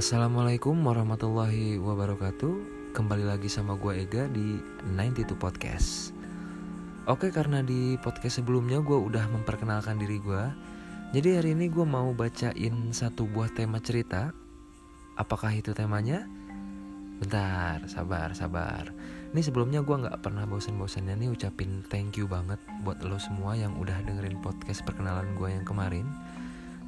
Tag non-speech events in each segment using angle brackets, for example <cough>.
Assalamualaikum warahmatullahi wabarakatuh. Kembali lagi sama gue Ega di 92 Podcast. Oke karena di podcast sebelumnya gue udah memperkenalkan diri gue Jadi hari ini gue mau bacain satu buah tema cerita. Apakah itu temanya? Bentar, sabar, sabar. Ini sebelumnya gue gak pernah bosan-bosannya nih ucapin thank you banget Buat lo semua yang udah dengerin podcast perkenalan gue yang kemarin.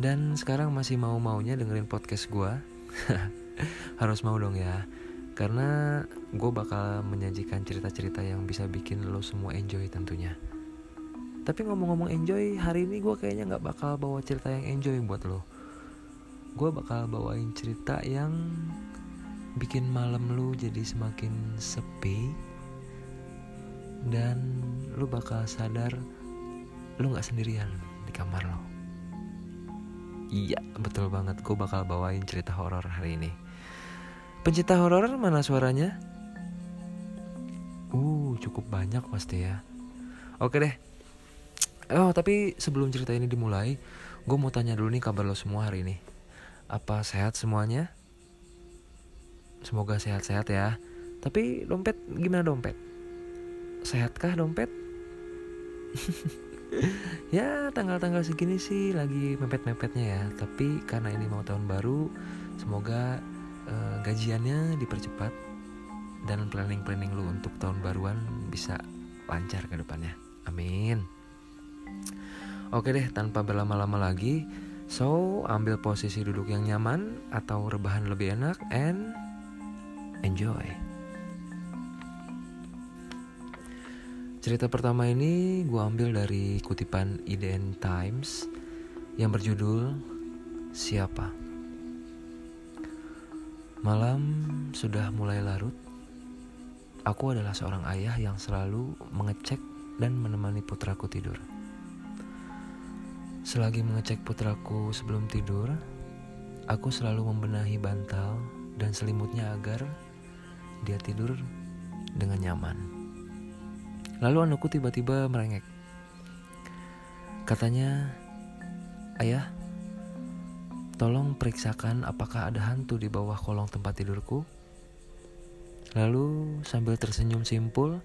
Dan sekarang masih mau-maunya dengerin podcast gue <laughs> Harus mau dong ya. Karena gue bakal menyajikan cerita-cerita yang bisa bikin lo semua enjoy tentunya. Tapi ngomong-ngomong enjoy Hari ini gue kayaknya gak bakal bawa cerita yang enjoy buat lo. Gue bakal bawain cerita yang Bikin malam lo jadi semakin sepi. Dan lo bakal sadar Lo gak sendirian di kamar lo Iya, betul banget. Gue bakal bawain cerita horor hari ini. Pencinta horor mana suaranya? Uh, cukup banyak pasti ya. Oke deh. Oh, tapi sebelum cerita ini dimulai, gue mau tanya dulu nih kabar lo semua hari ini. Apa sehat semuanya? Semoga sehat-sehat ya. Tapi dompet gimana dompet? Sehatkah dompet? <laughs> <laughs> ya tanggal-tanggal segini sih lagi mepet-mepetnya ya. Tapi karena ini mau tahun baru semoga uh, gajiannya dipercepat dan planning-planning lu untuk tahun baruan bisa lancar ke depannya. Amin. Oke deh tanpa berlama-lama lagi so ambil posisi duduk yang nyaman atau rebahan lebih enak and enjoy Cerita pertama ini gue ambil dari kutipan IDN Times yang berjudul Siapa? Malam sudah mulai larut. Aku adalah seorang ayah yang selalu mengecek dan menemani putraku tidur. Selagi mengecek putraku sebelum tidur, aku selalu membenahi bantal dan selimutnya agar dia tidur dengan nyaman. Lalu anakku tiba-tiba merengek. Katanya, Ayah, tolong periksakan apakah ada hantu di bawah kolong tempat tidurku. Lalu sambil tersenyum simpul,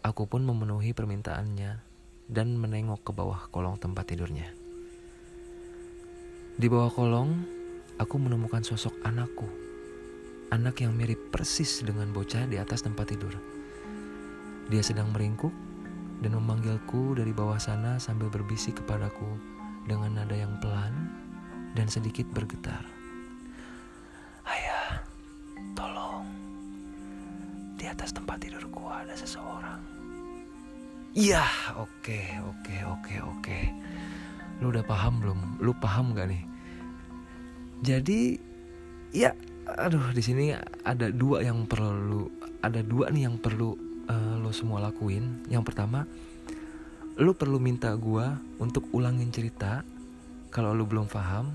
aku pun memenuhi permintaannya dan menengok ke bawah kolong tempat tidurnya. Di bawah kolong, aku menemukan sosok anakku. Anak yang mirip persis dengan bocah di atas tempat tidur. Dia sedang meringkuk dan memanggilku dari bawah sana sambil berbisik kepadaku dengan nada yang pelan dan sedikit bergetar. Ayah, tolong. Di atas tempat tidurku ada seseorang. Iya, oke, oke, oke, oke. Lu udah paham belum? Lu paham gak nih? Jadi, ya, aduh, di sini ada dua yang perlu, ada dua nih yang perlu uh, lo semua lakuin. Yang pertama lo perlu minta gue untuk ulangin cerita kalau lo belum paham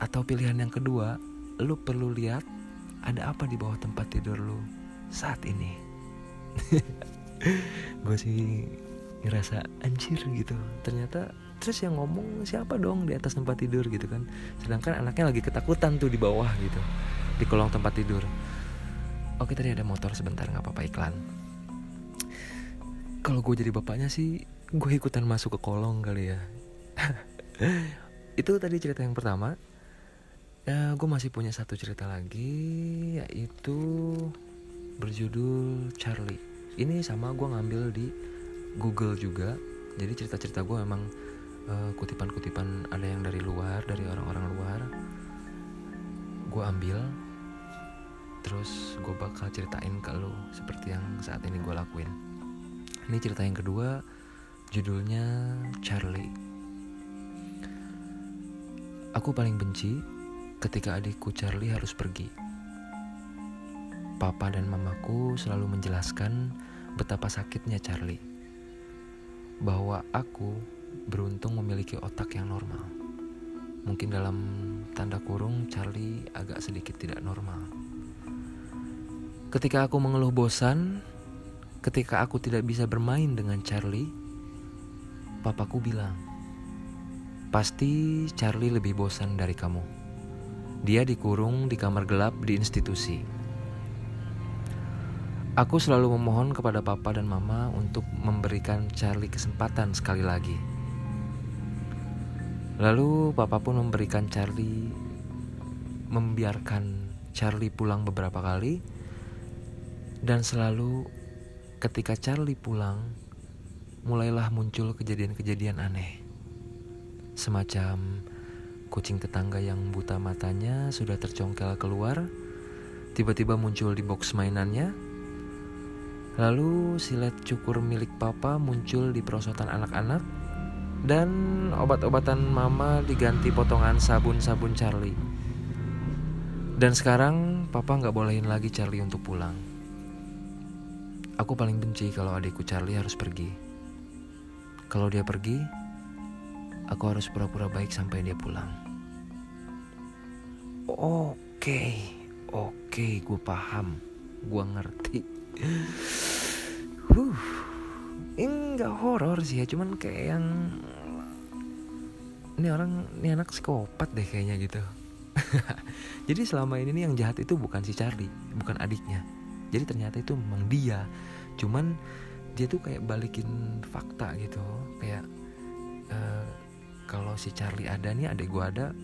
atau pilihan yang kedua lo perlu lihat ada apa di bawah tempat tidur lo saat ini. <laughs> Gue sih ngerasa anjir gitu. Ternyata terus yang ngomong siapa dong di atas tempat tidur gitu kan. Sedangkan anaknya lagi ketakutan tuh di bawah gitu di kolong tempat tidur Oke tadi ada motor sebentar nggak apa-apa iklan. Kalau gue jadi bapaknya sih gue ikutan masuk ke kolong kali ya. <laughs> Itu tadi cerita yang pertama. Ya gue masih punya satu cerita lagi yaitu berjudul Charlie. Ini sama gue ngambil di Google juga. Jadi cerita-cerita gue emang uh, kutipan-kutipan ada yang dari luar dari orang-orang luar. Gue ambil terus gue bakal ceritain ke lo seperti yang saat ini gue lakuin. Ini cerita yang kedua judulnya Charlie. Aku paling benci ketika adikku Charlie harus pergi. Papa dan mamaku selalu menjelaskan betapa sakitnya Charlie. Bahwa aku beruntung memiliki otak yang normal. Mungkin dalam tanda kurung Charlie agak sedikit tidak normal Ketika aku mengeluh bosan, ketika aku tidak bisa bermain dengan Charlie, papaku bilang, "Pasti Charlie lebih bosan dari kamu." Dia dikurung di kamar gelap di institusi. Aku selalu memohon kepada papa dan mama untuk memberikan Charlie kesempatan sekali lagi. Lalu papa pun memberikan Charlie membiarkan Charlie pulang beberapa kali dan selalu ketika Charlie pulang mulailah muncul kejadian-kejadian aneh. Semacam kucing tetangga yang buta matanya sudah tercongkel keluar, tiba-tiba muncul di box mainannya. Lalu silet cukur milik papa muncul di perosotan anak-anak dan obat-obatan mama diganti potongan sabun-sabun Charlie. Dan sekarang papa nggak bolehin lagi Charlie untuk pulang. Aku paling benci kalau adikku Charlie harus pergi. Kalau dia pergi, aku harus pura-pura baik sampai dia pulang. Oke, oke, gue paham, gue ngerti. Huh, ini nggak horor sih ya, cuman kayak yang ini orang, ini anak psikopat deh kayaknya gitu. <laughs> Jadi selama ini nih yang jahat itu bukan si Charlie, bukan adiknya. Jadi ternyata itu memang dia. Cuman dia tuh kayak balikin fakta gitu. Kayak uh, kalau si Charlie ada nih adik gue ada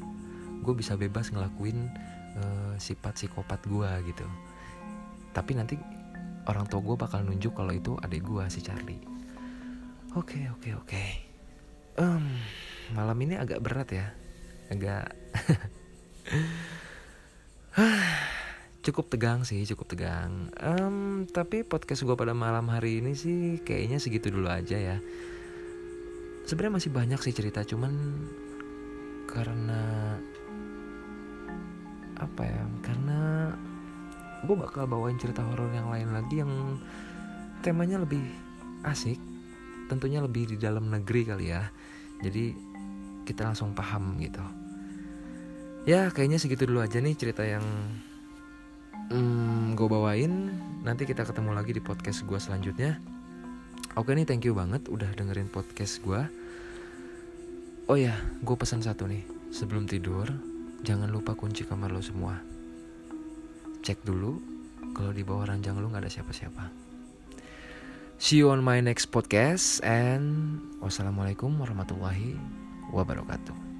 gue bisa bebas ngelakuin uh, sifat psikopat gue gitu. Tapi nanti orang tua gue bakal nunjuk kalau itu adik gue si Charlie. Oke okay, oke okay, oke. Okay. um, malam ini agak berat ya. Agak <laughs> cukup tegang sih cukup tegang. Um, tapi podcast gue pada malam hari ini sih kayaknya segitu dulu aja ya. Sebenarnya masih banyak sih cerita cuman karena apa ya karena gue bakal bawain cerita horor yang lain lagi yang temanya lebih asik tentunya lebih di dalam negeri kali ya. Jadi kita langsung paham gitu. Ya kayaknya segitu dulu aja nih cerita yang gue bawain. Nanti kita ketemu lagi di podcast gue selanjutnya. Oke nih thank you banget udah dengerin podcast gue oh ya gue pesan satu nih. Sebelum tidur jangan lupa kunci kamar lo semua. Cek dulu kalau di bawah ranjang lo nggak ada siapa-siapa. See you on my next podcast and wassalamualaikum warahmatullahi wabarakatuh